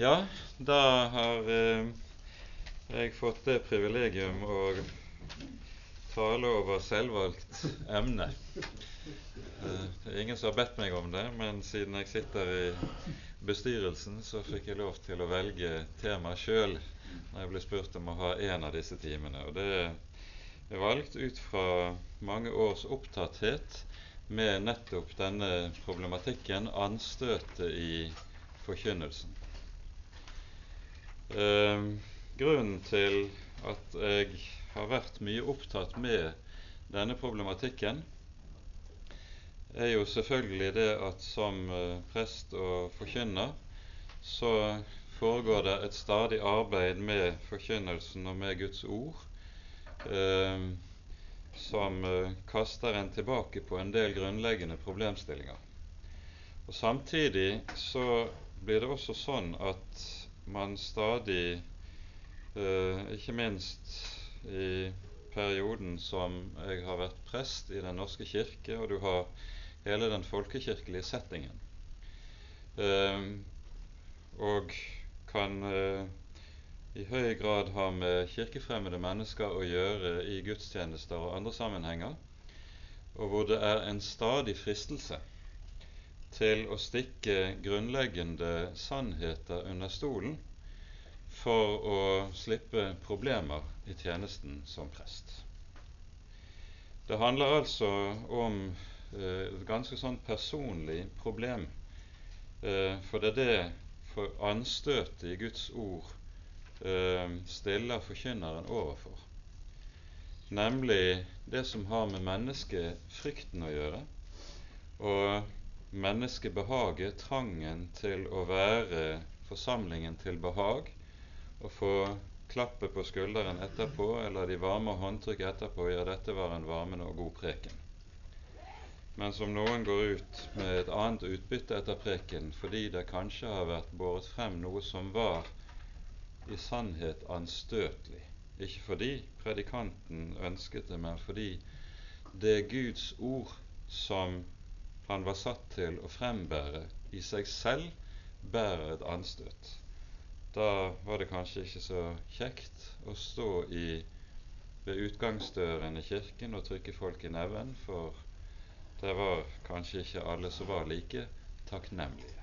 Ja, da har eh, jeg fått det privilegium å tale over selvvalgt emne. Eh, det er ingen som har bedt meg om det, men siden jeg sitter i bestyrelsen, så fikk jeg lov til å velge tema sjøl når jeg ble spurt om å ha en av disse timene. Og det er valgt ut fra mange års opptatthet med nettopp denne problematikken, anstøtet i forkynnelsen. Eh, grunnen til at jeg har vært mye opptatt med denne problematikken, er jo selvfølgelig det at som eh, prest og forkynner så foregår det et stadig arbeid med forkynnelsen og med Guds ord eh, som kaster en tilbake på en del grunnleggende problemstillinger. Og Samtidig så blir det også sånn at man stadig, eh, ikke minst i perioden som jeg har vært prest i Den norske kirke, og du har hele den folkekirkelige settingen, eh, og kan eh, i høy grad ha med kirkefremmede mennesker å gjøre i gudstjenester og andre sammenhenger, og hvor det er en stadig fristelse til å stikke grunnleggende sannheter under stolen for å slippe problemer i tjenesten som prest. Det handler altså om eh, et ganske sånn personlig problem, eh, for det er det for anstøtet i Guds ord eh, stiller forkynneren overfor, nemlig det som har med menneskefrykten å gjøre, og menneskebehaget, trangen til å være forsamlingen til behag, og få klappet på skulderen etterpå eller de varme håndtrykk etterpå ja, dette var en varmende og god preken. Men som noen går ut med et annet utbytte etter preken fordi det kanskje har vært båret frem noe som var i sannhet anstøtelig. Ikke fordi predikanten ønsket det, men fordi det Guds ord som han var satt til å frembære, i seg selv bærer et anstøt. Da var det kanskje ikke så kjekt å stå i, ved utgangsdøren i kirken og trykke folk i neven, for det var kanskje ikke alle som var like takknemlige.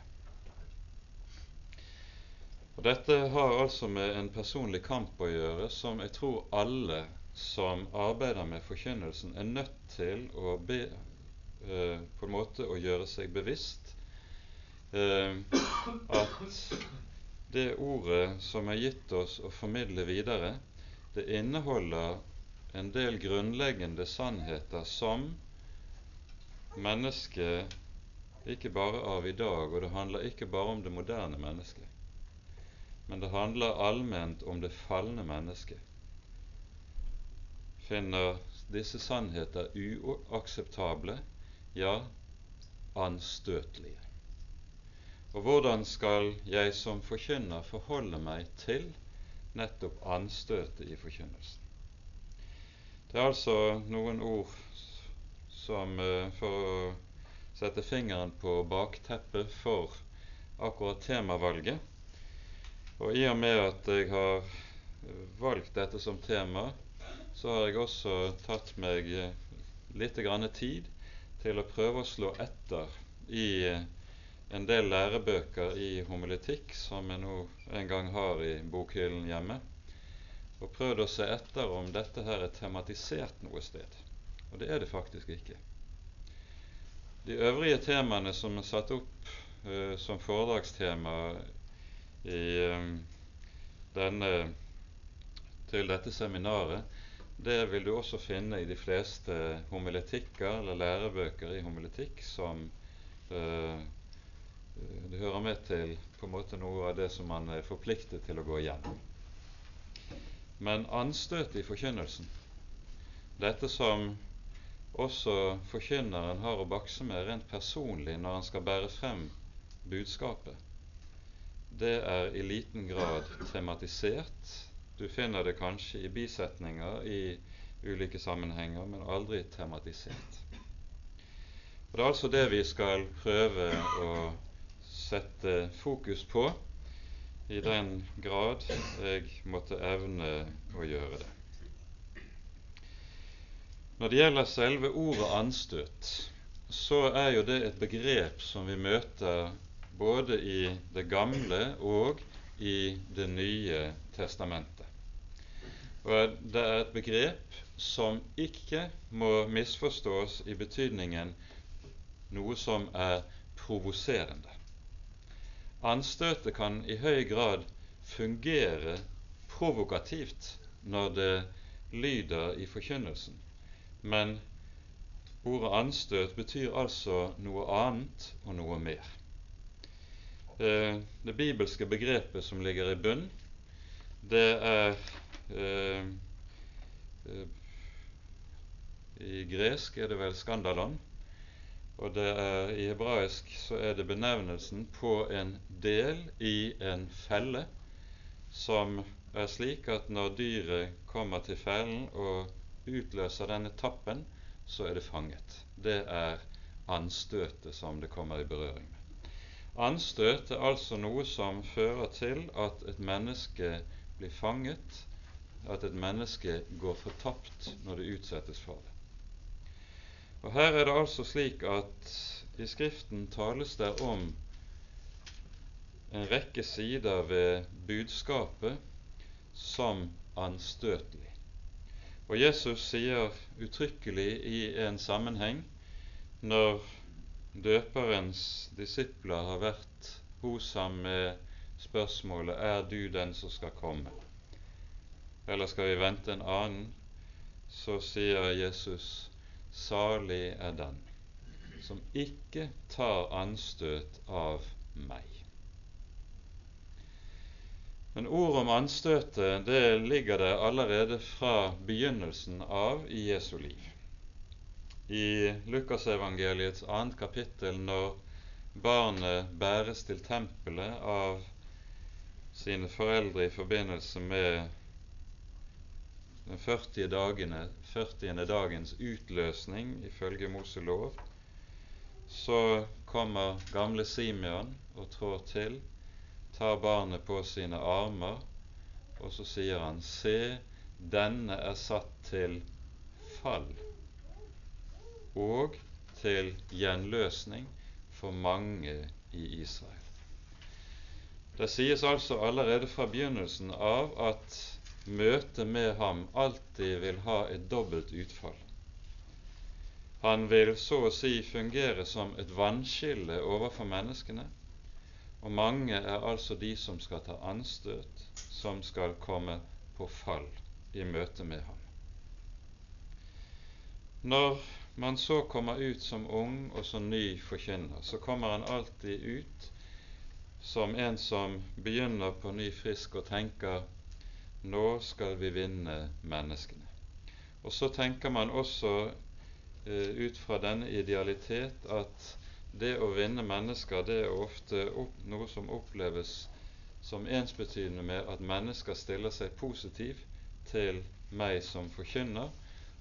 Og Dette har altså med en personlig kamp å gjøre som jeg tror alle som arbeider med forkynnelsen, er nødt til å be eh, på en måte å gjøre seg bevisst eh, at det ordet som er gitt oss å formidle videre, det inneholder en del grunnleggende sannheter som mennesket ikke bare av i dag, og det handler ikke bare om det moderne mennesket, men det handler allment om det falne mennesket, finner disse sannheter uakseptable ja, anstøtelige. Og hvordan skal jeg som forkynner forholde meg til nettopp anstøtet i forkynnelsen? Det er altså noen ord som eh, for å sette fingeren på bakteppet for akkurat temavalget. Og i og med at jeg har eh, valgt dette som tema, så har jeg også tatt meg eh, litt tid til å prøve å slå etter i en del lærebøker i homiletikk som jeg nå en gang har i bokhyllen hjemme, og prøvd å se etter om dette her er tematisert noe sted. Og det er det faktisk ikke. De øvrige temaene som er satt opp uh, som foredragstema i um, denne, til dette seminaret, det vil du også finne i de fleste homiletikker eller lærebøker i homiletikk som uh, det hører med til på en måte noe av det som man er forpliktet til å gå igjennom. Men anstøtet i forkynnelsen, dette som også forkynneren har å bakse med rent personlig når han skal bære frem budskapet, det er i liten grad tematisert du finner det kanskje i bisetninger i ulike sammenhenger, men aldri tematisert. Og Det er altså det vi skal prøve å sette fokus på i den grad jeg måtte evne å gjøre det. Når det gjelder selve ordet anstøt, så er jo det et begrep som vi møter både i Det gamle og i Det nye testamentet. Og det er et begrep som ikke må misforstås i betydningen noe som er provoserende. Anstøtet kan i høy grad fungere provokativt når det lyder i forkynnelsen, men ordet anstøt betyr altså noe annet og noe mer. Eh, det bibelske begrepet som ligger i bunn, det er I gresk er det vel skandalon, og det er, i hebraisk så er det benevnelsen på en del i en felle som er slik at når dyret kommer til fellen og utløser denne tappen, så er det fanget. Det er anstøtet som det kommer i berøring med. Anstøt er altså noe som fører til at et menneske blir fanget, at et menneske går fortapt når det utsettes for det. Og Her er det altså slik at i Skriften tales det om en rekke sider ved budskapet som anstøtelig. Og Jesus sier uttrykkelig i en sammenheng når døperens disipler har vært hos ham med spørsmålet 'Er du den som skal komme?' Eller skal vi vente en annen? Så sier Jesus 'Salig er den som ikke tar anstøt av meg'. Men ordet om anstøtet det ligger der allerede fra begynnelsen av i Jesu liv. I Lukasevangeliets annet kapittel, når barnet bæres til tempelet av sine foreldre i forbindelse med den 40. Dagene, 40. dagens utløsning ifølge Moselov, så kommer gamle Simeon og trår til tar barnet på sine armer, og så sier han, Se, denne er satt til fall og til gjenløsning for mange i Israel. Det sies altså allerede fra begynnelsen av at møtet med ham alltid vil ha et dobbelt utfall. Han vil så å si fungere som et vannskille overfor menneskene, og mange er altså de som skal ta anstøt, som skal komme på fall i møte med ham. Når man så kommer ut som ung og som ny forkynner, så kommer han alltid ut som en som begynner på ny frisk og tenker nå skal vi vinne menneskene. Og så tenker man også eh, ut fra denne idealitet at det å vinne mennesker det er ofte opp, noe som oppleves som ensbetydende med at mennesker stiller seg positiv til meg som forkynner,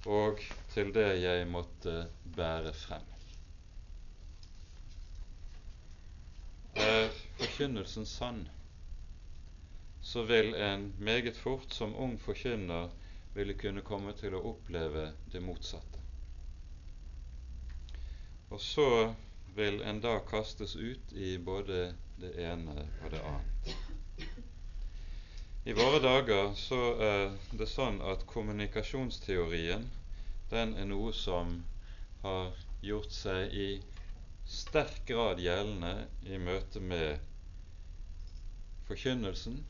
og til det jeg måtte bære frem. Er forkynnelsen sann, så vil en meget fort som ung forkynner ville kunne komme til å oppleve det motsatte. Og så vil en da kastes ut i både det ene og det annet. I våre dager så er det sånn at kommunikasjonsteorien den er noe som har gjort seg i sterk grad gjeldende i møte med forkynnelsen.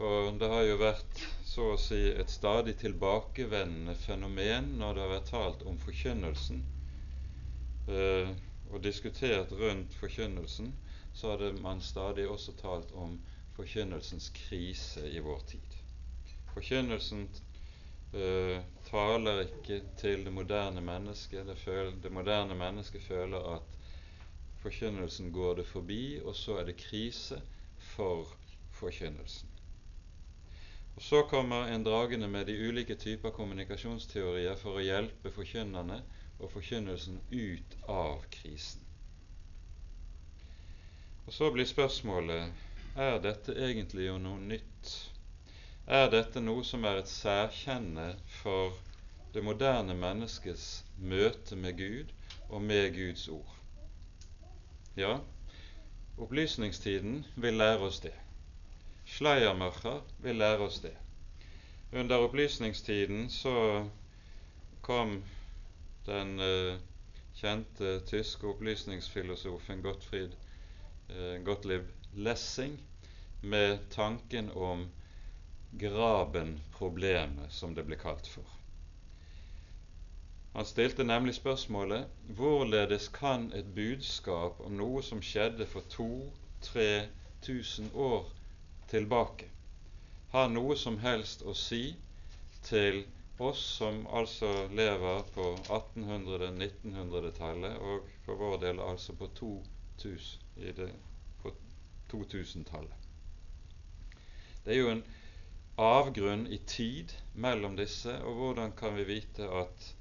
For det har jo vært så å si et stadig tilbakevendende fenomen når det har vært talt om forkynnelsen. Eh, og diskutert rundt forkynnelsen, så hadde man stadig også talt om forkynnelsens krise i vår tid. Forkynnelsen eh, taler ikke til det moderne mennesket. Det, det moderne mennesket føler at forkynnelsen går det forbi, og så er det krise for forkynnelsen. Og Så kommer en dragende med de ulike typer kommunikasjonsteorier for å hjelpe forkynnerne og forkynnelsen ut av krisen. Og Så blir spørsmålet er dette egentlig noe nytt? Er dette noe som er et særkjenne for det moderne menneskets møte med Gud og med Guds ord? Ja, opplysningstiden vil lære oss det. Schleiermacher vil lære oss det. Under opplysningstiden så kom den eh, kjente tyske opplysningsfilosofen Gottfried eh, Gottlieb Lessing med tanken om Graben-problemet, som det ble kalt for. Han stilte nemlig spørsmålet hvorledes kan et budskap om noe som skjedde for 2000-3000 år tilbake, har noe som helst å si til oss som altså lever på 1800-1900-tallet, og for vår del altså på 2000-tallet. Det er jo en avgrunn i tid mellom disse, og hvordan kan vi vite at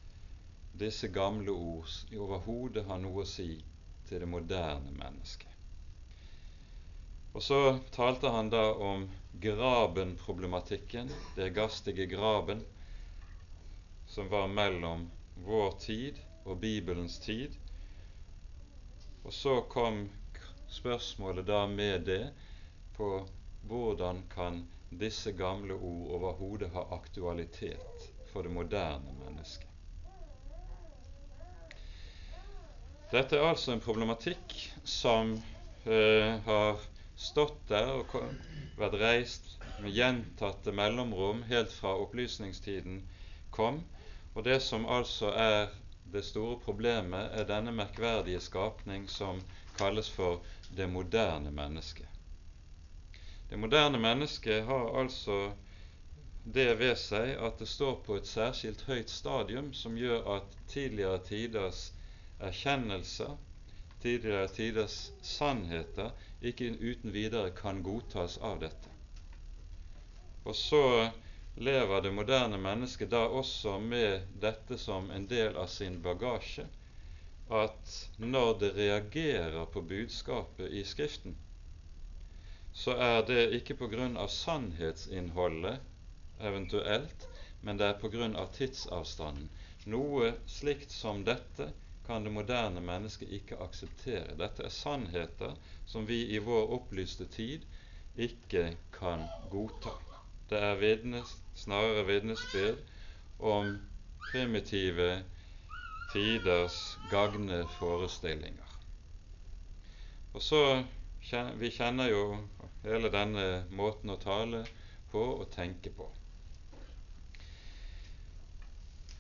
disse gamle ord overhodet har noe å si til det moderne mennesket? Og så talte han da om graben-problematikken, det gastige graben, som var mellom vår tid og Bibelens tid. Og så kom spørsmålet da med det på hvordan kan disse gamle ord overhodet ha aktualitet for det moderne mennesket. Dette er altså en problematikk som eh, har stått der og vært reist med gjentatte mellomrom helt fra opplysningstiden kom, og det som altså er det store problemet, er denne merkverdige skapning som kalles for det moderne mennesket. Det moderne mennesket har altså det ved seg at det står på et særskilt høyt stadium som gjør at tidligere tiders erkjennelser, tidligere tiders sannheter, ikke uten videre kan godtas av dette. Og så lever det moderne mennesket da også med dette som en del av sin bagasje, at når det reagerer på budskapet i Skriften, så er det ikke av sannhetsinnholdet eventuelt, men det er av tidsavstanden. Noe slikt som dette kan det moderne mennesket ikke akseptere. Dette er sannheter som vi i vår opplyste tid ikke kan godta. Det er vidnes, snarere vitnesbyrd om primitive tiders gagne forestillinger. Og så Vi kjenner jo hele denne måten å tale på og tenke på.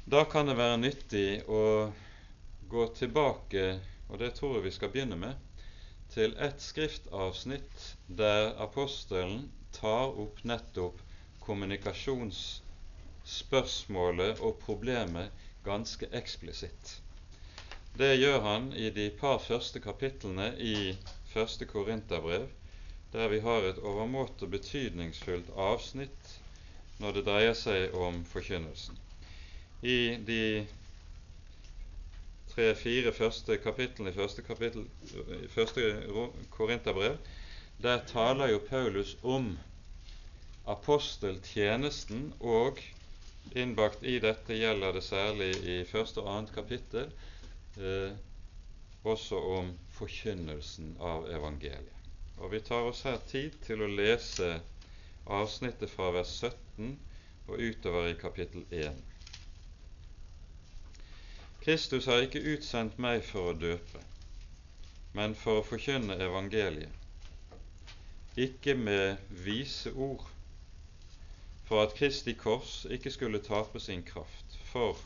Da kan det være nyttig å gå tilbake, og det tror jeg vi skal begynne med, til et skriftavsnitt der apostelen tar opp nettopp kommunikasjonsspørsmålet og problemet ganske eksplisitt. Det gjør han i de par første kapitlene i første Korinterbrev, der vi har et overmåte betydningsfullt avsnitt når det dreier seg om forkynnelsen. I de tre-fire første kapitlene i første, kapittel, første Korinterbrev, der taler jo Paulus om aposteltjenesten, og innbakt i dette gjelder det særlig i første og annet kapittel eh, også om forkynnelsen av evangeliet. Og vi tar oss her tid til å lese avsnittet fra vers 17 og utover i kapittel 1. Kristus har ikke utsendt meg for å døpe, men for å forkynne evangeliet, ikke med vise ord, for at Kristi kors ikke skulle tape sin kraft. For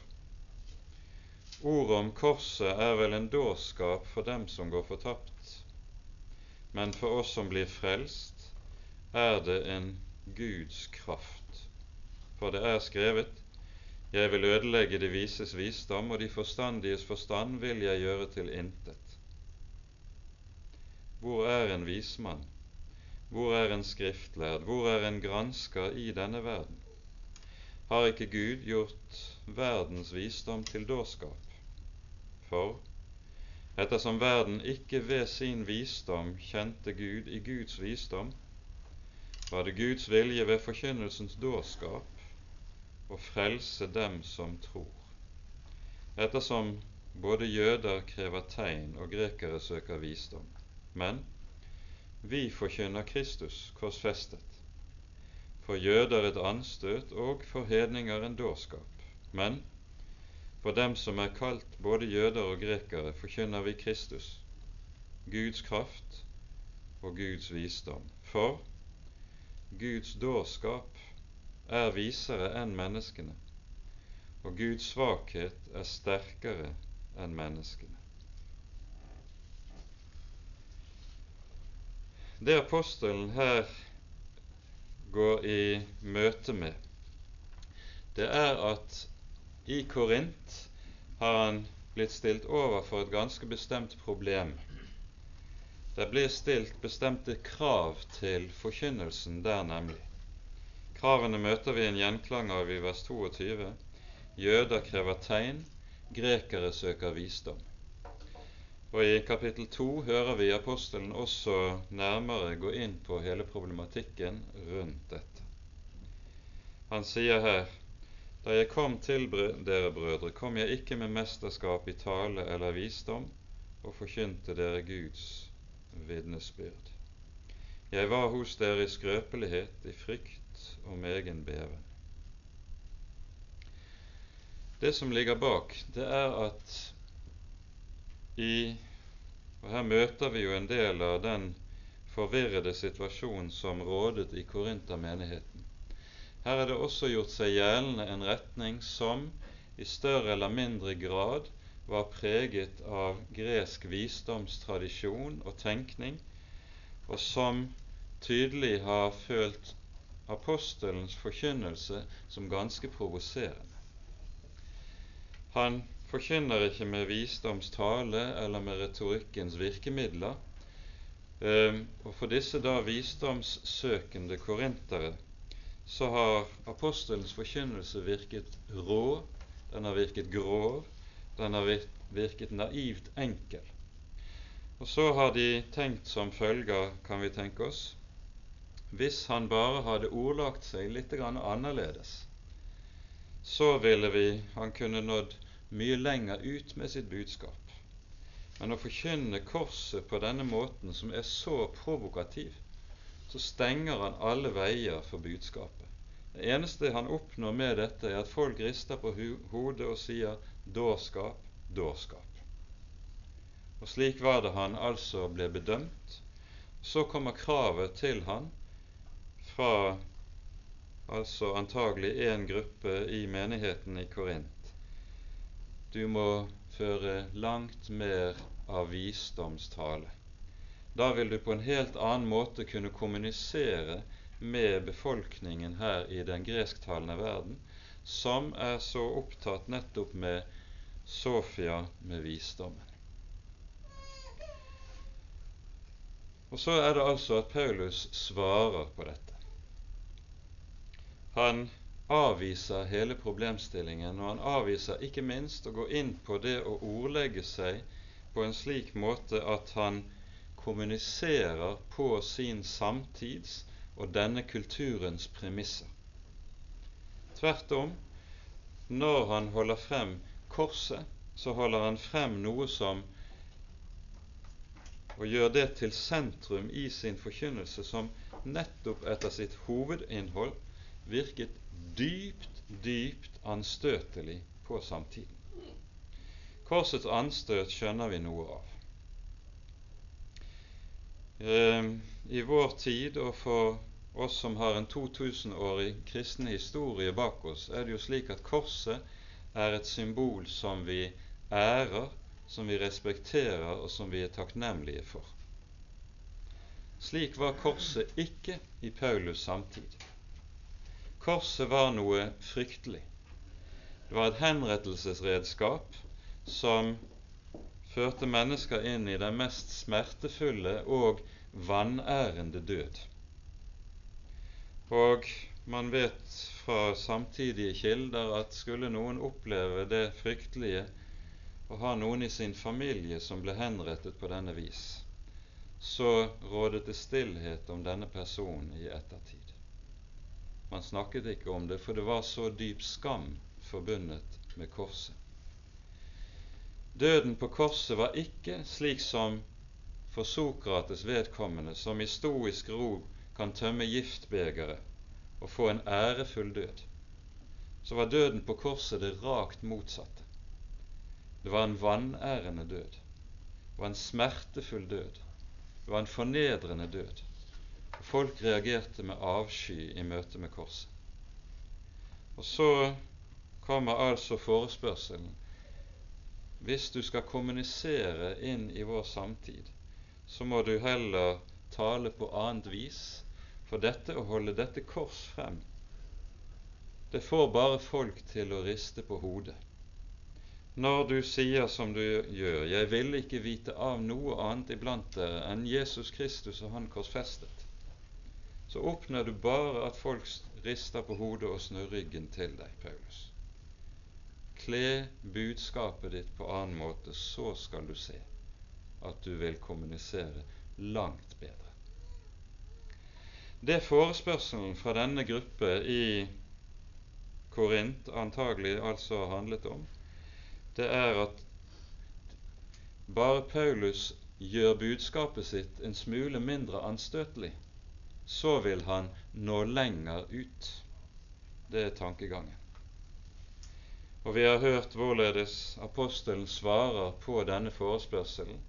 ordet om korset er vel en dårskap for dem som går fortapt men for oss som blir frelst, er det en Guds kraft. For det er skrevet:" Jeg vil ødelegge de vises visdom, og de forstandiges forstand vil jeg gjøre til intet. Hvor er en vismann? Hvor er en skriftlærd? Hvor er en gransker i denne verden? Har ikke Gud gjort verdens visdom til dårskap? For ettersom verden ikke ved sin visdom kjente Gud i Guds visdom, var det Guds vilje ved forkynnelsens dårskap å frelse dem som tror, ettersom både jøder krever tegn og grekere søker visdom. Men vi forkynner Kristus korsfestet, for jøder et anstøt og for hedninger en dårskap. Men for dem som er kalt både jøder og grekere, forkynner vi Kristus, Guds kraft og Guds visdom. For Guds dårskap er visere enn menneskene, og Guds svakhet er sterkere enn menneskene. Det apostelen her går i møte med, det er at i Korint har han blitt stilt overfor et ganske bestemt problem. Det blir stilt bestemte krav til forkynnelsen der, nemlig. Kravene møter vi en gjenklang av i vers 22. Jøder krever tegn, grekere søker visdom. Og I kapittel 2 hører vi apostelen også nærmere gå inn på hele problematikken rundt dette. Han sier her da jeg kom til dere brødre, kom jeg ikke med mesterskap i tale eller visdom og forkynte dere Guds vitnesbyrd. Jeg var hos dere i skrøpelighet, i frykt og megen egen beven. Det som ligger bak, det er at i Og her møter vi jo en del av den forvirrede situasjonen som rådet i Korintermenigheten. Her er det også gjort seg gjeldende en retning som i større eller mindre grad var preget av gresk visdomstradisjon og tenkning, og som tydelig har følt apostelens forkynnelse som ganske provoserende. Han forkynner ikke med visdomstale eller med retorikkens virkemidler, ehm, og for disse da visdomssøkende korintere så har apostelens forkynnelse virket rå, den har virket grov, den har virket naivt enkel. Og så har de tenkt som følger, kan vi tenke oss, hvis han bare hadde ordlagt seg litt annerledes, så ville vi han kunne nådd mye lenger ut med sitt budskap. Men å forkynne korset på denne måten, som er så provokativ, så stenger han alle veier for budskapet. Det eneste han oppnår med dette, er at folk rister på hodet og sier 'dårskap, dårskap'. Og slik var det han altså ble bedømt. Så kommer kravet til han fra altså antagelig en gruppe i menigheten i Korint. Du må føre langt mer av visdomstale. Da vil du på en helt annen måte kunne kommunisere med befolkningen her i den gresktalende verden, som er så opptatt nettopp med Sofia med visdommen. Og så er det altså at Paulus svarer på dette. Han avviser hele problemstillingen, og han avviser ikke minst å gå inn på det å ordlegge seg på en slik måte at han kommuniserer på sin samtids og denne kulturens premisser. Tvert om, når han holder frem korset, så holder han frem noe som og gjør det til sentrum i sin forkynnelse, som nettopp etter sitt hovedinnhold virket dypt, dypt anstøtelig på samtiden. Korsets anstøt skjønner vi noe av. Ehm, I vår tid, og for oss som har en 2000-årig kristen historie bak oss, er det jo slik at korset er et symbol som vi ærer, som vi respekterer, og som vi er takknemlige for. Slik var korset ikke i Paulus samtid. Korset var noe fryktelig. Det var et henrettelsesredskap som førte mennesker inn i den mest smertefulle og vanærende død. Og man vet fra samtidige kilder at skulle noen oppleve det fryktelige å ha noen i sin familie som ble henrettet på denne vis, så rådet det stillhet om denne personen i ettertid. Han snakket ikke om det, for det var så dyp skam forbundet med korset. Døden på korset var ikke slik som for Sokrates vedkommende, som i stoisk ro kan tømme giftbegeret og få en ærefull død, så var døden på korset det rakt motsatte. Det var en vanærende død. Det var en smertefull død. Det var en fornedrende død. Folk reagerte med avsky i møte med korset. Og så kommer altså forespørselen hvis du skal kommunisere inn i vår samtid, så må du heller tale på annet vis, for dette å holde dette kors frem, det får bare folk til å riste på hodet. Når du sier som du gjør, 'Jeg ville ikke vite av noe annet iblant dere enn Jesus Kristus og Han korsfestet', så oppnår du bare at folk rister på hodet og snur ryggen til deg, Paulus. Kle budskapet ditt på annen måte, så skal du se at du vil kommunisere langt bedre. Det forespørselen fra denne gruppe i Korint antagelig altså handlet om, det er at bare Paulus gjør budskapet sitt en smule mindre anstøtelig, så vil han nå lenger ut. Det er tankegangen. Og vi har hørt hvorledes apostelen svarer på denne forespørselen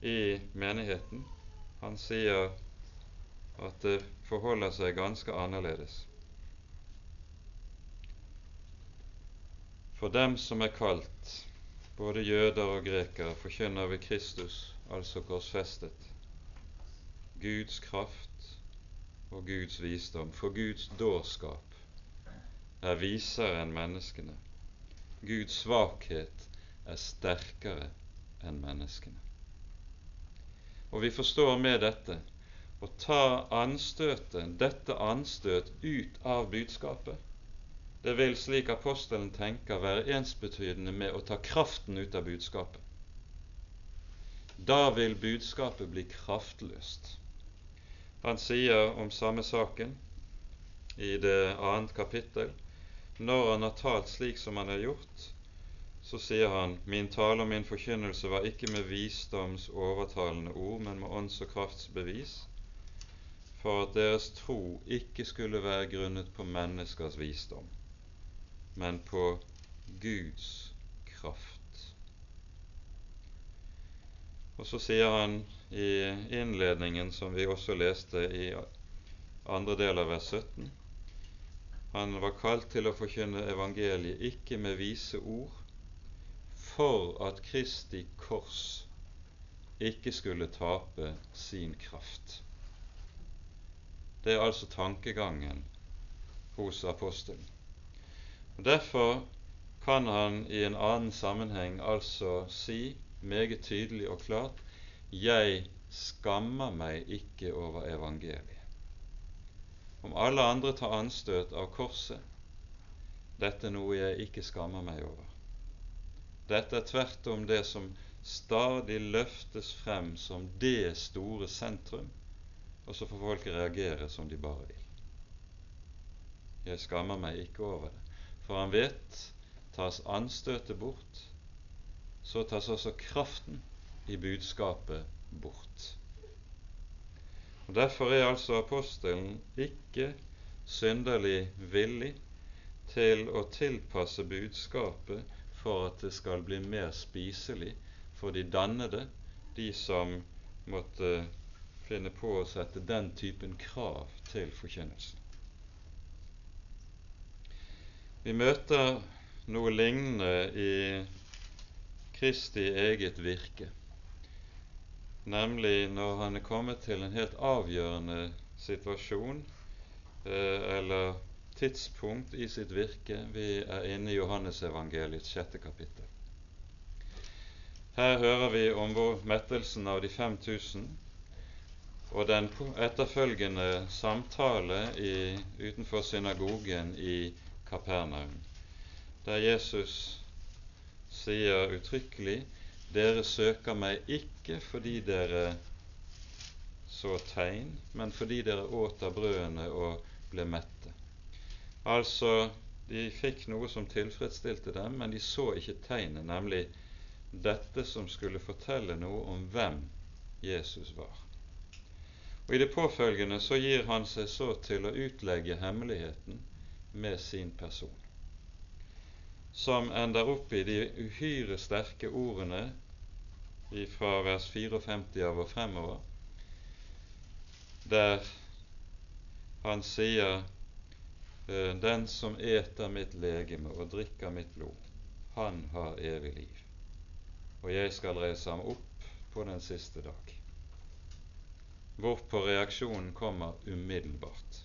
i menigheten. Han sier at det forholder seg ganske annerledes. For dem som er kalt, både jøder og grekere, forkynner vi Kristus, altså korsfestet, Guds kraft og Guds visdom. For Guds dårskap er visere enn menneskene. Guds svakhet er sterkere enn menneskene. Og vi forstår med dette å ta anstøtet, dette anstøt, ut av budskapet. Det vil, slik apostelen tenker, være ensbetydende med å ta kraften ut av budskapet. Da vil budskapet bli kraftløst. Han sier om samme saken i det annet kapittel når han har talt slik som han har gjort, så sier han min tale og min forkynnelse var ikke med visdoms overtalende ord, men med ånds- og kraftsbevis, for at deres tro ikke skulle være grunnet på menneskers visdom, men på Guds kraft. Og så sier han i innledningen, som vi også leste i andre del av vers 17, han var kalt til å forkynne evangeliet ikke med vise ord, for at Kristi kors ikke skulle tape sin kraft. Det er altså tankegangen hos apostelen. Derfor kan han i en annen sammenheng altså si meget tydelig og klart jeg skammer meg ikke over evangeliet. Om alle andre tar anstøt av korset, dette er noe jeg ikke skammer meg over. Dette er tvert om det som stadig løftes frem som det store sentrum, og så får folk reagere som de bare vil. Jeg skammer meg ikke over det, for han vet tas anstøtet bort, så tas også kraften i budskapet bort. Og Derfor er altså apostelen ikke synderlig villig til å tilpasse budskapet for at det skal bli mer spiselig for de dannede, de som måtte finne på å sette den typen krav til forkynnelsen. Vi møter noe lignende i Kristi eget virke, nemlig når han er kommet til en helt avgjørende situasjon eh, eller tidspunkt i sitt virke. Vi er inne i Johannesevangeliets sjette kapittel. Her hører vi om mettelsen av de 5000 og den etterfølgende samtale i, utenfor synagogen i Kapernaum, der Jesus sier uttrykkelig dere søker meg ikke fordi dere så tegn, men fordi dere åt av brødene og ble mette. Altså, de fikk noe som tilfredsstilte dem, men de så ikke tegnet, nemlig dette som skulle fortelle noe om hvem Jesus var. Og I det påfølgende så gir han seg så til å utlegge hemmeligheten med sin person, som ender opp i de uhyre sterke ordene fra vers 54 av og fremover, der han sier eh, den som eter mitt legeme og drikker mitt blod, han har evig liv, og jeg skal reise ham opp på den siste dag hvorpå reaksjonen kommer umiddelbart.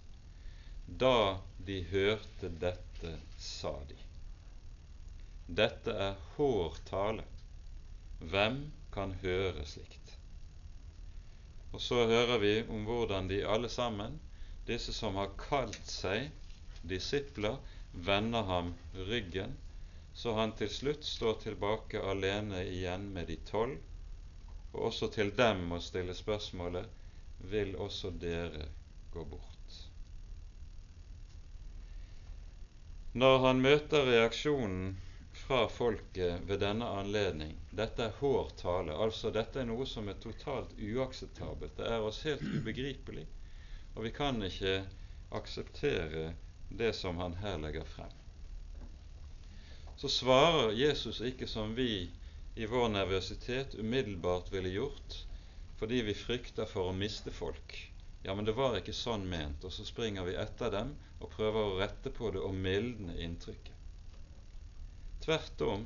Da de hørte dette, sa de. Dette er hård tale. Hvem kan høre slikt? Og så hører vi om hvordan de alle sammen, disse som har kalt seg disipler, vender ham ryggen, så han til slutt står tilbake alene igjen med de tolv, og også til dem må stille spørsmålet vil også dere gå bort. Når han møter reaksjonen fra folket ved denne anledning Dette er hård tale, altså dette er noe som er totalt uakseptabelt. Det er oss helt ubegripelig, og vi kan ikke akseptere det som han her legger frem. Så svarer Jesus ikke som vi i vår nervøsitet umiddelbart ville gjort fordi vi frykter for å miste folk. Ja, men det var ikke sånn ment, og så springer vi etter dem og prøver å rette på det og mildne inntrykket. Tvert om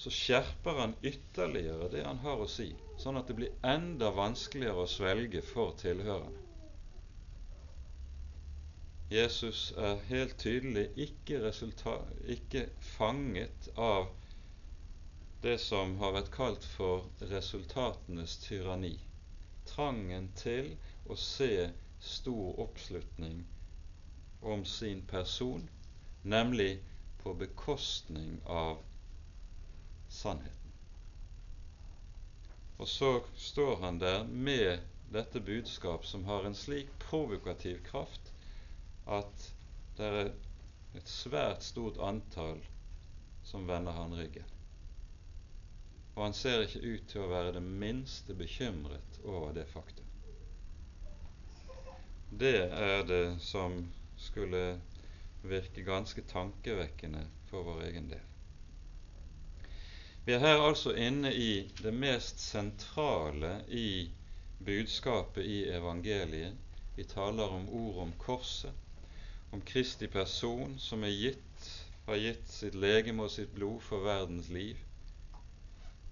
så skjerper han ytterligere det han har å si, sånn at det blir enda vanskeligere å svelge for tilhørerne. Jesus er helt tydelig ikke, ikke fanget av det som har vært kalt for resultatenes tyranni trangen til å se stor oppslutning om sin person, nemlig på bekostning av sannheten. Og så står han der med dette budskap som har en slik provokativ kraft at det er et svært stort antall som vender han ryggen og han ser ikke ut til å være det minste bekymret over det faktum. Det er det som skulle virke ganske tankevekkende for vår egen del. Vi er her altså inne i det mest sentrale i budskapet i evangeliet. Vi taler om ord om korset, om Kristi person som gitt, har gitt sitt legeme og sitt blod for verdens liv,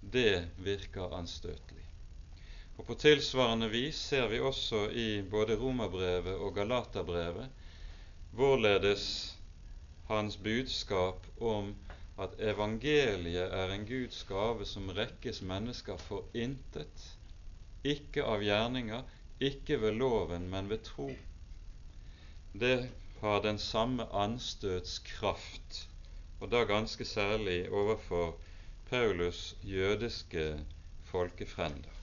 det virker anstøtelig. Og På tilsvarende vis ser vi også i både Romerbrevet og Galaterbrevet hvorledes hans budskap om at evangeliet er en Guds gave som rekkes mennesker for intet, ikke av gjerninger, ikke ved loven, men ved tro. Det har den samme anstøtskraft, og da ganske særlig overfor Paulus' jødiske folkefrender.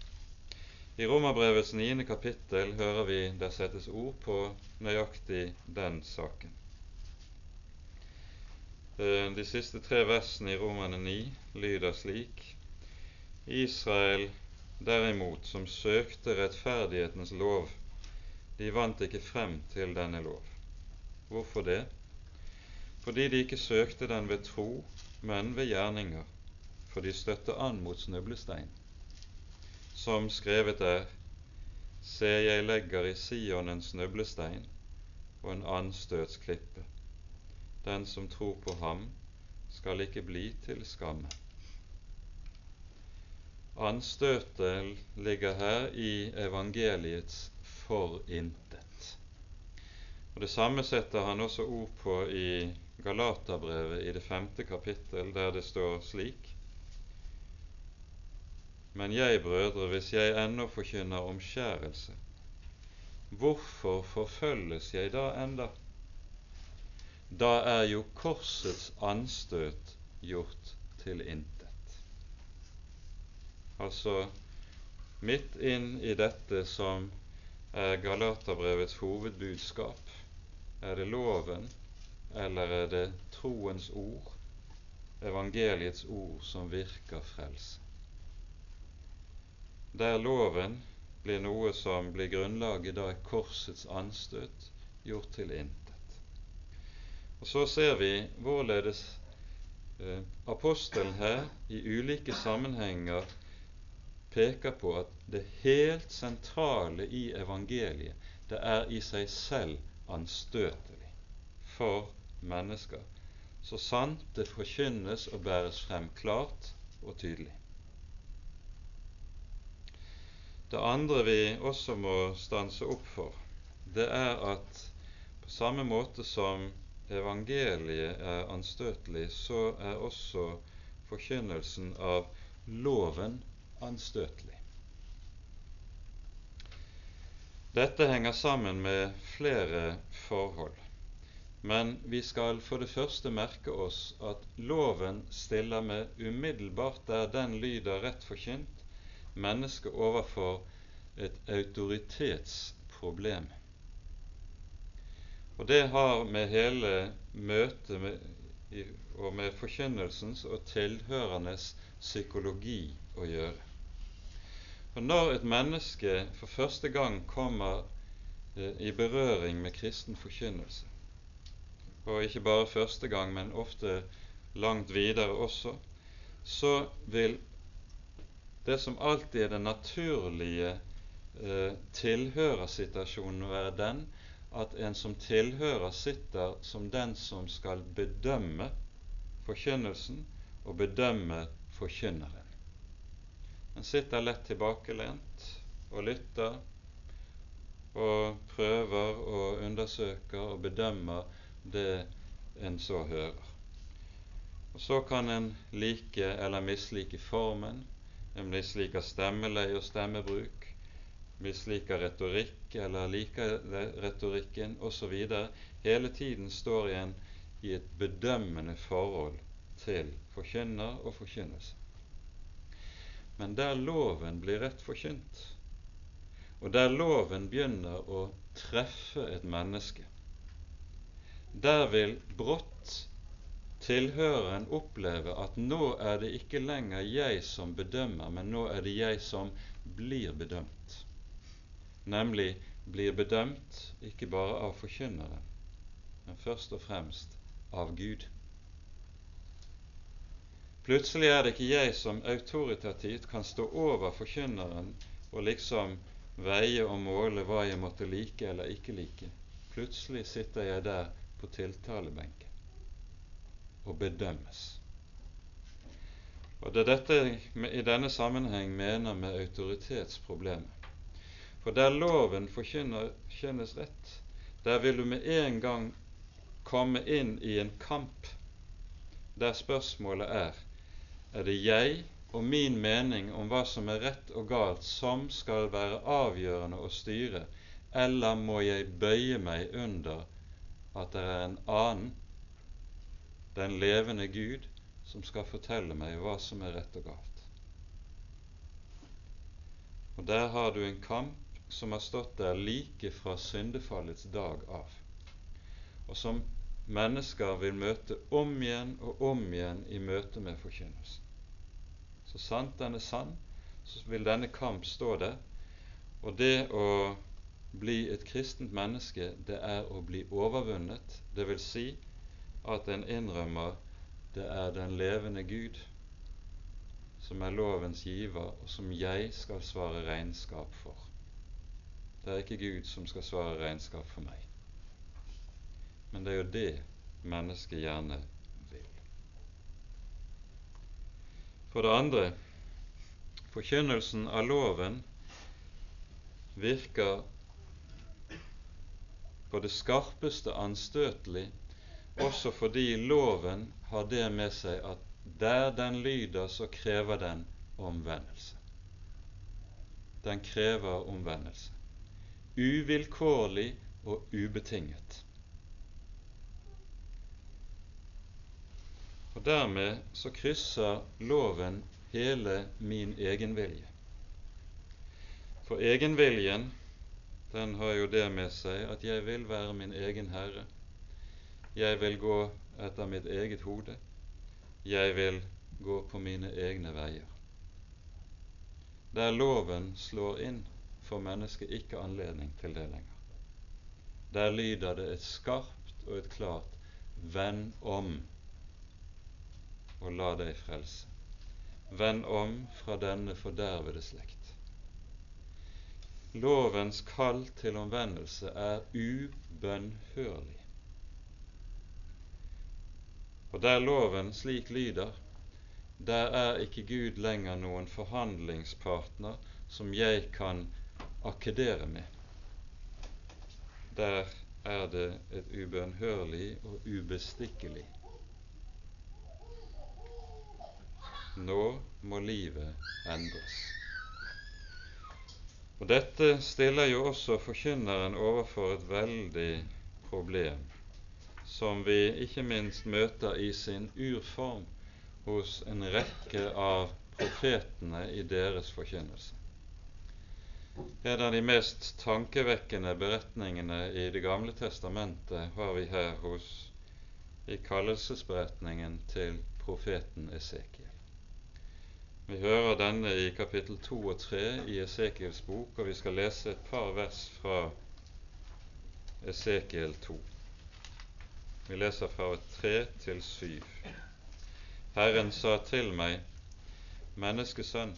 I Romerbrevets niende kapittel hører vi der settes ord på nøyaktig den saken. Eh, de siste tre versene i Romerne 9 lyder slik Israel derimot, som søkte rettferdighetens lov, de vant ikke frem til denne lov. Hvorfor det? Fordi de ikke søkte den ved tro, men ved gjerninger for de støtte an mot snublestein, som skrevet er Se, jeg legger i Sion en snublestein og en anstøtsklippe. Den som tror på ham, skal ikke bli til skamme. Anstøtet ligger her i evangeliets forintet. Og Det samme setter han også ord på i Galaterbrevet i det femte kapittel, der det står slik men jeg, brødre, hvis jeg ennå forkynner omskjærelse, hvorfor forfølges jeg da enda? Da er jo korsets anstøt gjort til intet. Altså midt inn i dette som er Galaterbrevets hovedbudskap, er det loven, eller er det troens ord, evangeliets ord, som virker frelse? Der loven blir noe som blir grunnlaget da er korsets anstøt gjort til intet. Og Så ser vi hvorledes eh, apostelen her i ulike sammenhenger peker på at det helt sentrale i evangeliet, det er i seg selv anstøtelig for mennesker, så sant det forkynnes og bæres frem klart og tydelig. Det andre vi også må stanse opp for, det er at på samme måte som evangeliet er anstøtelig, så er også forkynnelsen av loven anstøtelig. Dette henger sammen med flere forhold, men vi skal for det første merke oss at loven stiller med umiddelbart der den lyder rett forkynt, mennesket overfor et autoritetsproblem. Og det har med hele møtet med, og med forkynnelsens og tilhørendes psykologi å gjøre. For når et menneske for første gang kommer eh, i berøring med kristen forkynnelse, og ikke bare første gang, men ofte langt videre også, så vil det som alltid er den naturlige eh, tilhørersituasjonen, være den at en som tilhører, sitter som den som skal bedømme forkynnelsen og bedømme forkynneren. En sitter lett tilbakelent og lytter og prøver og undersøker og bedømmer det en så hører. Og Så kan en like eller mislike formen, en misliker stemmeleie og stemmebruk, misliker retorikk eller liker retorikken osv. Hele tiden står igjen i et bedømmende forhold til forkynner og forkynnelse. Men der loven blir rett forkynt, og der loven begynner å treffe et menneske, der vil brått tilhøreren oppleve at nå er det ikke lenger jeg som bedømmer, men nå er det jeg som blir bedømt. Nemlig blir bedømt ikke bare av forkynneren, men først og fremst av Gud. Plutselig er det ikke jeg som autoritativt kan stå over forkynneren og liksom veie og måle hva jeg måtte like eller ikke like. Plutselig sitter jeg der på tiltalebenken og bedømmes. Og Det er dette jeg i denne sammenheng mener med autoritetsproblemet. For der loven forkynnes rett, der vil du med en gang komme inn i en kamp der spørsmålet er er det jeg og min mening om hva som er rett og galt, som skal være avgjørende å styre, eller må jeg bøye meg under at det er en annen den levende Gud som skal fortelle meg hva som er rett og galt. Og der har du en kamp som har stått der like fra syndefallets dag av, og som mennesker vil møte om igjen og om igjen i møte med forkynnelsen. Så sant den er sann, så vil denne kamp stå der, og det å bli et kristent menneske, det er å bli overvunnet, det vil si at en innrømmer det er den levende Gud som er lovens giver, og som jeg skal svare regnskap for. Det er ikke Gud som skal svare regnskap for meg. Men det er jo det mennesket gjerne vil. For det andre forkynnelsen av loven virker på det skarpeste anstøtelig også fordi loven har det med seg at der den lyder, så krever den omvendelse. Den krever omvendelse. Uvilkårlig og ubetinget. Og Dermed så krysser loven hele min egenvilje. For egenviljen, den har jo det med seg at jeg vil være min egen herre. Jeg vil gå etter mitt eget hode, jeg vil gå på mine egne veier. Der loven slår inn, får mennesket ikke anledning til det lenger. Der lyder det et skarpt og et klart 'venn om' og la deg frelse. Venn om fra denne fordervede slekt. Lovens kall til omvendelse er ubønnhørlig. Og der loven slik lyder, der er ikke Gud lenger noen forhandlingspartner som jeg kan akkedere med. Der er det et ubønnhørlig og ubestikkelig Nå må livet endres. Og Dette stiller jo også forkynneren overfor et veldig problem, som vi ikke minst møter i sin urform hos en rekke av profetene i deres forkynnelse. En av de mest tankevekkende beretningene i Det gamle testamentet har vi her hos i kallelsesberetningen til profeten Esekiel. Vi hører denne i kapittel 2 og 3 i Esekiels bok, og vi skal lese et par vers fra Esekiel 2. Vi leser fra 3 til 7. Herren sa til meg, menneskesønn,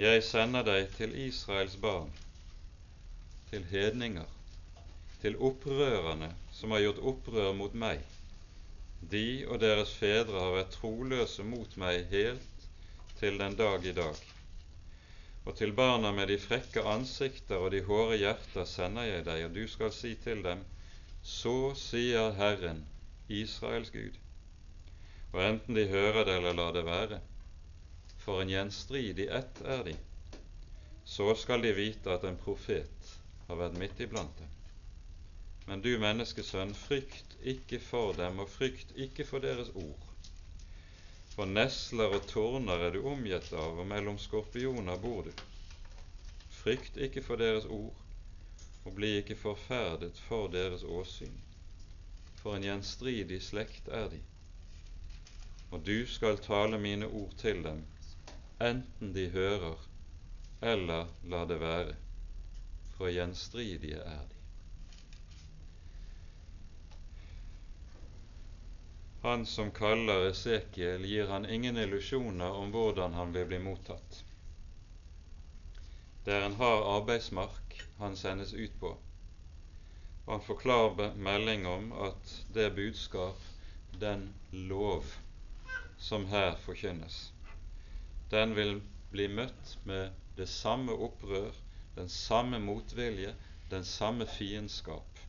jeg sender deg til Israels barn, til hedninger, til opprørerne som har gjort opprør mot meg. De og deres fedre har vært troløse mot meg helt til den dag i dag. Og til barna med de frekke ansikter og de hårde hjerter sender jeg deg, og du skal si til dem, så sier Herren, Israels Gud. Og enten de hører det eller lar det være, for en gjenstridig ett er de, så skal de vite at en profet har vært midt iblant dem. Men du menneskesønn, frykt ikke for dem, og frykt ikke for deres ord. For nesler og torner er du omgitt av, og mellom skorpioner bor du. Frykt ikke for deres ord, og bli ikke forferdet for deres åsyn. For en gjenstridig slekt er de. Og du skal tale mine ord til dem, enten de hører eller lar det være, for gjenstridige er de. Han som kaller Esekiel, gir han ingen illusjoner om hvordan han vil bli mottatt. Det er en hard arbeidsmark han sendes ut på, og han forklarer melding om at det budskap, den lov, som her forkynnes, den vil bli møtt med det samme opprør, den samme motvilje, den samme fiendskap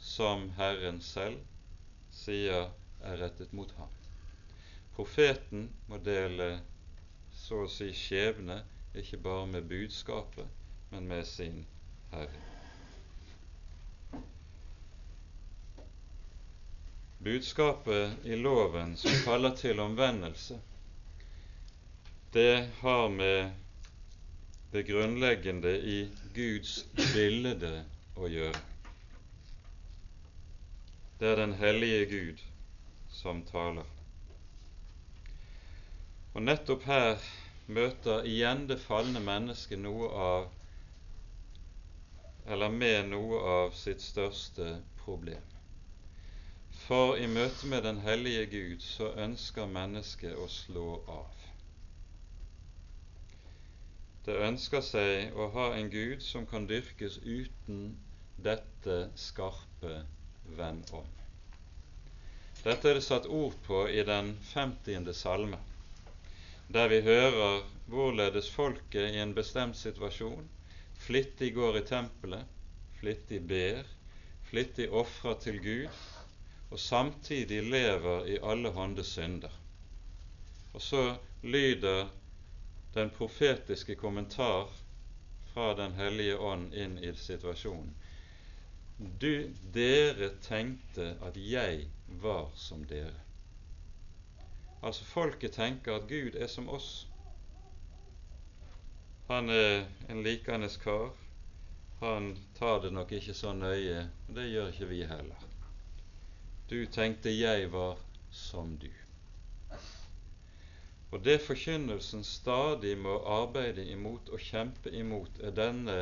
som Herren selv sier er rettet mot ham. Profeten må dele så å si skjebne ikke bare med budskapet, men med sin Herre. Budskapet i loven som kaller til omvendelse, det har med det grunnleggende i Guds bilde å gjøre. Det er den hellige Gud som taler. Og nettopp her møter igjen det falne mennesket noe av eller med noe av sitt største problem. For i møte med den hellige Gud så ønsker mennesket å slå av. Det ønsker seg å ha en Gud som kan dyrkes uten dette skarpe venn om. Dette er det satt ord på i den femtiende salme, der vi hører hvorledes folket i en bestemt situasjon flittig går i tempelet, flittig ber, flittig ofrer til Gud, og samtidig lever i alle hånde synder. Og så lyder den profetiske kommentar fra Den hellige ånd inn i situasjonen. Du, dere tenkte at jeg var som dere. Altså folket tenker at Gud er som oss. Han er en likende kar. Han tar det nok ikke så nøye, og det gjør ikke vi heller. Du tenkte jeg var som du. Og det forkynnelsen stadig må arbeide imot og kjempe imot, er denne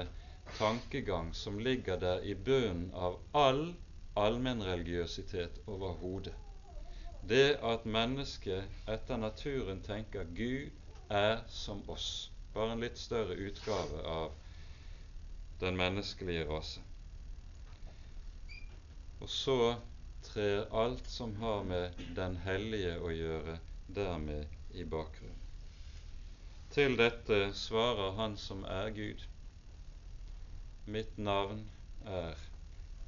tankegang som ligger der i bunnen av all allmennreligiøsitet overhodet. Det at mennesket etter naturen tenker Gud er som oss, bare en litt større utgave av den menneskelige rase. Og så trer alt som har med Den hellige å gjøre, dermed i bakgrunnen. Til dette svarer Han som er Gud. Mitt navn er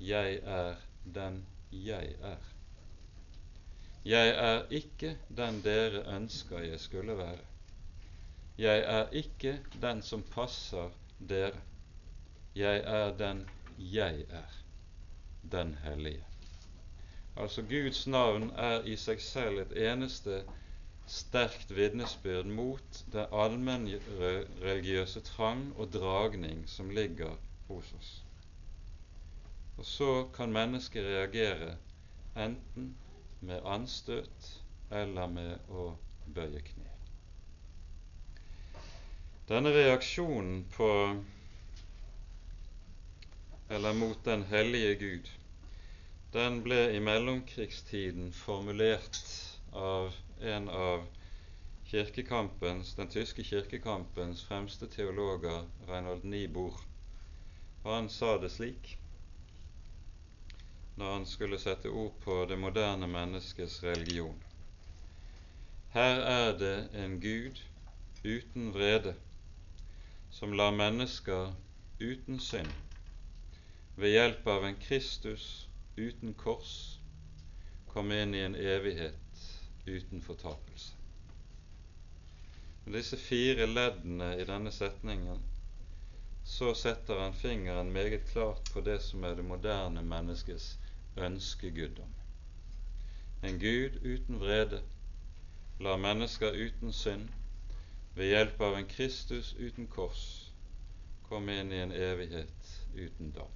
Jeg er den jeg er. Jeg er ikke den dere ønsker jeg skulle være. Jeg er ikke den som passer dere. Jeg er den jeg er, den hellige. Altså Guds navn er i seg selv et eneste sterkt vitnesbyrd mot den allmennreligiøse trang og dragning som ligger hos oss. Og så kan mennesket reagere enten med anstøt eller med å bøye kne. Denne reaksjonen på eller mot den hellige Gud, den ble i mellomkrigstiden formulert av en av den tyske kirkekampens fremste teologer, Reinhold Niebuhr. Og han sa det slik når han skulle sette ord på det moderne menneskets religion. Her er det en Gud uten vrede, som lar mennesker uten synd ved hjelp av en Kristus uten kors komme inn i en evighet uten fortapelse. Med disse fire leddene i denne setningen så setter han fingeren meget klart på det som er det moderne menneskets ønskeguddom. En Gud uten vrede lar mennesker uten synd ved hjelp av en Kristus uten kors komme inn i en evighet uten dom.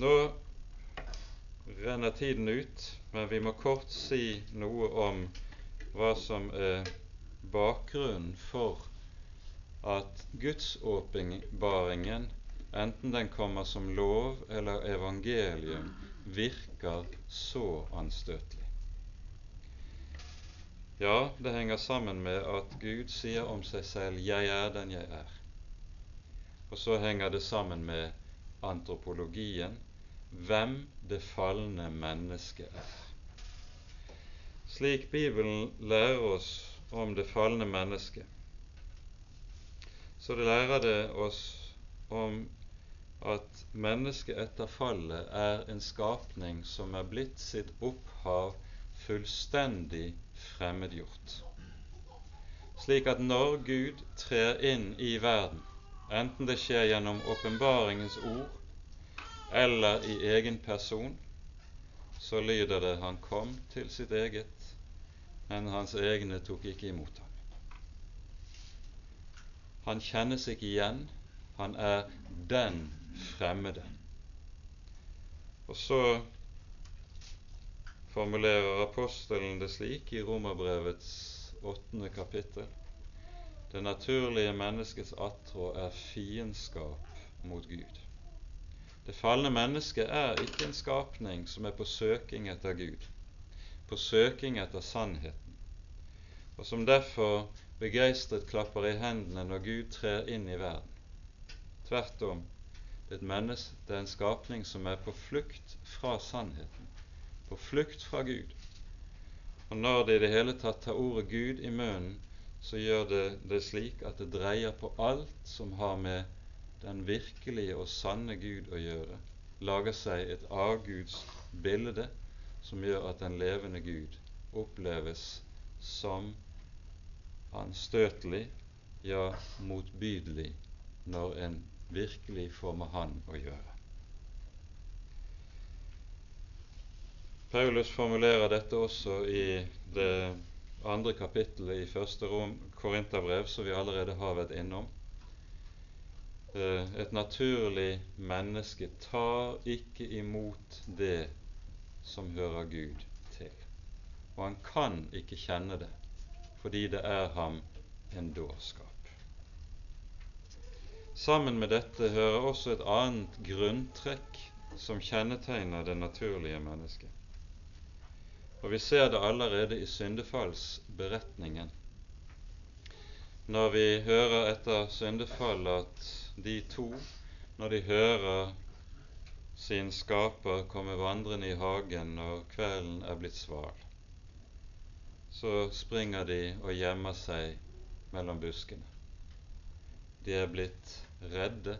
Nå renner tiden ut, men vi må kort si noe om hva som er bakgrunnen for at gudsåpenbaringen, enten den kommer som lov eller evangelium, virker så anstøtelig. Ja, det henger sammen med at Gud sier om seg selv 'Jeg er den jeg er'. Og så henger det sammen med antropologien, hvem det falne mennesket er. Slik Bibelen lærer oss om det falne mennesket, så det lærer det oss om at mennesket etter fallet er en skapning som er blitt sitt opphav fullstendig fremmedgjort. Slik at når Gud trer inn i verden, enten det skjer gjennom åpenbaringens ord eller i egen person, så lyder det han kom til sitt eget, men hans egne tok ikke imot ham. Han kjennes ikke igjen, han er den fremmede. Og så formulerer apostelen det slik i Romerbrevets åttende kapittel. Det naturlige menneskets attrå er fiendskap mot Gud. Det falne mennesket er ikke en skapning som er på søking etter Gud, på søking etter sannheten, og som derfor begeistret klapper i hendene når Gud trer inn i verden. Tvert om, er, menneske, det er en skapning som er på flukt fra sannheten, på flukt fra Gud. Og når det i det hele tatt tar ordet Gud i munnen, så gjør det det slik at det dreier på alt som har med den virkelige og sanne Gud å gjøre, lager seg et avguds bilde som gjør at den levende Gud oppleves som anstøtelig, ja, motbydelig, når en virkelig får med Han å gjøre. Paulus formulerer dette også i det andre kapittelet i første rom, Korinterbrev, som vi allerede har vært innom eh, et naturlig menneske tar ikke imot det som hører Gud til. Og han kan ikke kjenne det, fordi det er ham en dårskap. Sammen med dette hører også et annet grunntrekk som kjennetegner det naturlige mennesket. Og vi ser det allerede i syndefallsberetningen. Når vi hører etter syndefallet at de to, når de hører sin skaper komme vandrende i hagen når kvelden er blitt sval, så springer de og gjemmer seg mellom buskene. De er blitt redde,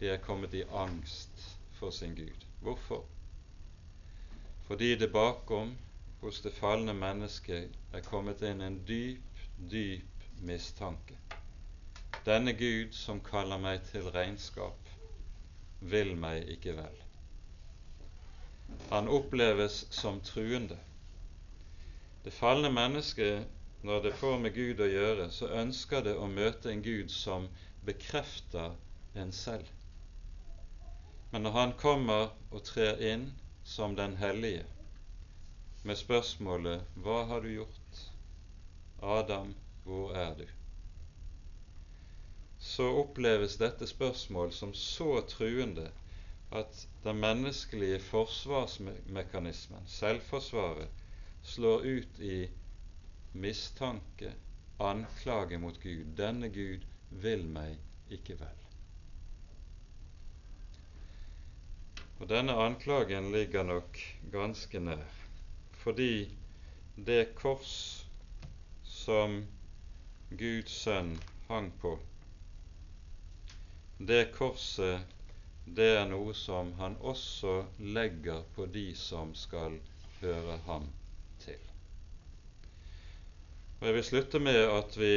de er kommet i angst for sin Gud. Hvorfor? fordi det bakom hos det falne mennesket er kommet inn en dyp, dyp mistanke. Denne Gud som kaller meg til regnskap, vil meg ikke vel. Han oppleves som truende. Det falne mennesket, når det får med Gud å gjøre, så ønsker det å møte en Gud som bekrefter en selv. Men når han kommer og trer inn som den hellige, med spørsmålet 'Hva har du gjort? Adam, hvor er du?' så oppleves dette spørsmål som så truende at den menneskelige forsvarsmekanismen, selvforsvaret, slår ut i mistanke, anklage mot Gud. Denne Gud vil meg ikke vel. Og denne anklagen ligger nok ganske nær, fordi det kors som Guds sønn hang på, det korset, det er noe som han også legger på de som skal høre ham til. Og Jeg vil slutte med at vi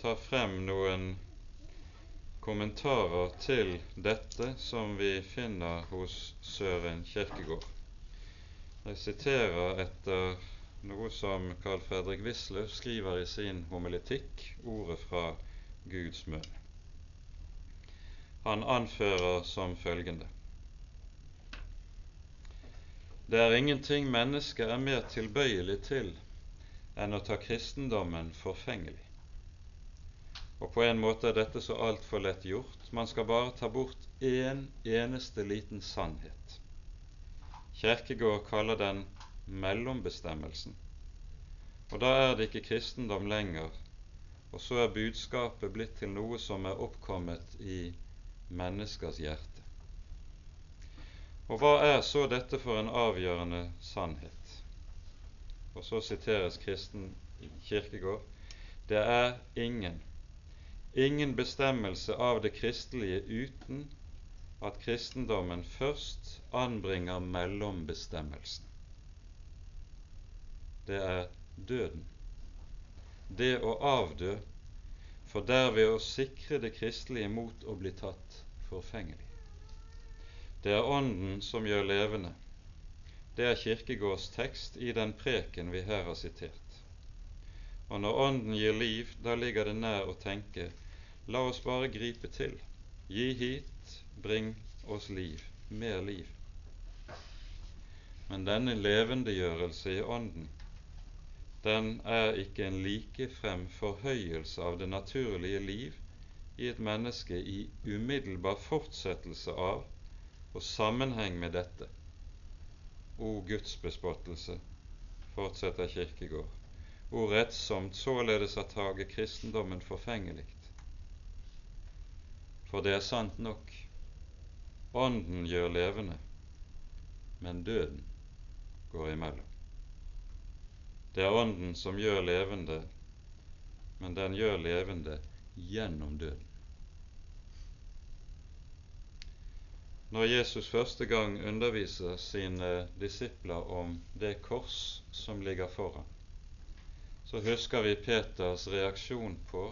tar frem noen kommentarer til dette som vi finner hos Søren Kierkegaard. Jeg siterer etter noe som Carl Fredrik Wisløff skriver i sin homiletikk, ordet fra Guds munn. Han anfører som følgende Det er ingenting mennesket er mer tilbøyelig til enn å ta kristendommen forfengelig. Og på en måte er dette så altfor lett gjort. Man skal bare ta bort én en eneste liten sannhet. Kjerkegård kaller den mellombestemmelsen. Og da er det ikke kristendom lenger, og så er budskapet blitt til noe som er oppkommet i menneskers hjerte. Og hva er så dette for en avgjørende sannhet? Og så siteres kristen Kirkegård. Det er ingen ingen bestemmelse av det kristelige uten at kristendommen først anbringer mellombestemmelsen. Det er døden. Det å avdø for derved å sikre det kristelige mot å bli tatt forfengelig. Det er Ånden som gjør levende. Det er Kirkegårds tekst i den preken vi her har sitert. Og når Ånden gir liv, da ligger det nær å tenke la oss bare gripe til. Gi hit, bring oss liv, mer liv. Men denne levendegjørelse i Ånden, den er ikke en likefrem forhøyelse av det naturlige liv i et menneske i umiddelbar fortsettelse av og sammenheng med dette. O Guds bespottelse, fortsetter Kirkegård, o rettsomt således har taget kristendommen forfengelig. For det er sant nok, Ånden gjør levende, men døden går imellom. Det er Ånden som gjør levende, men den gjør levende gjennom døden. Når Jesus første gang underviser sine disipler om det kors som ligger foran, så husker vi Peters reaksjon på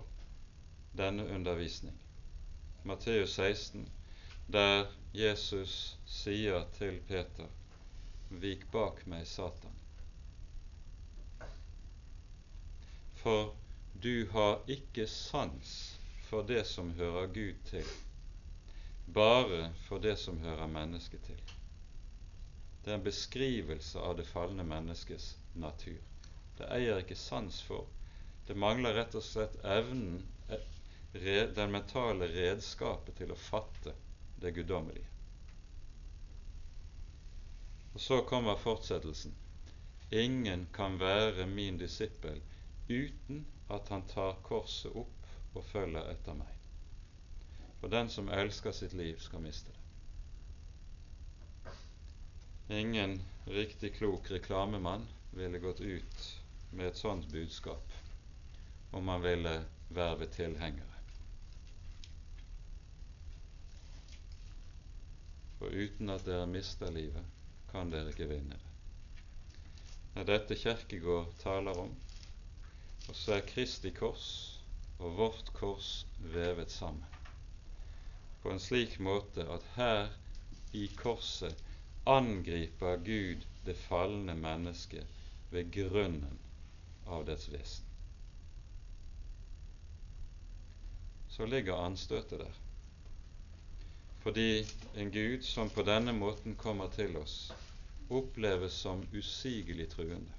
denne undervisning. Matteus 16, der Jesus sier til Peter, Vik bak meg, Satan. For du har ikke sans for det som hører Gud til, bare for det som hører mennesket til. Det er en beskrivelse av det falne menneskets natur. Det eier ikke sans for. Det mangler rett og slett evnen, den mentale redskapet til å fatte det guddommelige. Og så kommer fortsettelsen. Ingen kan være min disippel uten at han tar korset opp og følger etter meg. For den som elsker sitt liv, skal miste det. Ingen riktig klok reklamemann ville gått ut med et sånt budskap om han ville verve tilhengere. For uten at dere mister livet, kan dere ikke vinne det. Er dette Kjerkegård taler om, og så er Kristi kors og vårt kors vevet sammen på en slik måte at her i korset angriper Gud det falne mennesket ved grunnen av dets vesen. Så ligger anstøtet der. Fordi en Gud som på denne måten kommer til oss, oppleves som usigelig truende.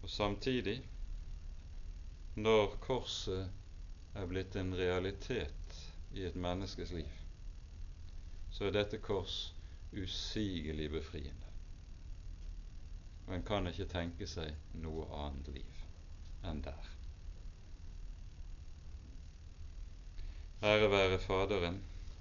Og samtidig, når korset er blitt en realitet i et menneskes liv, så er dette kors usigelig befriende. Og en kan ikke tenke seg noe annet liv enn der. Ære være Faderen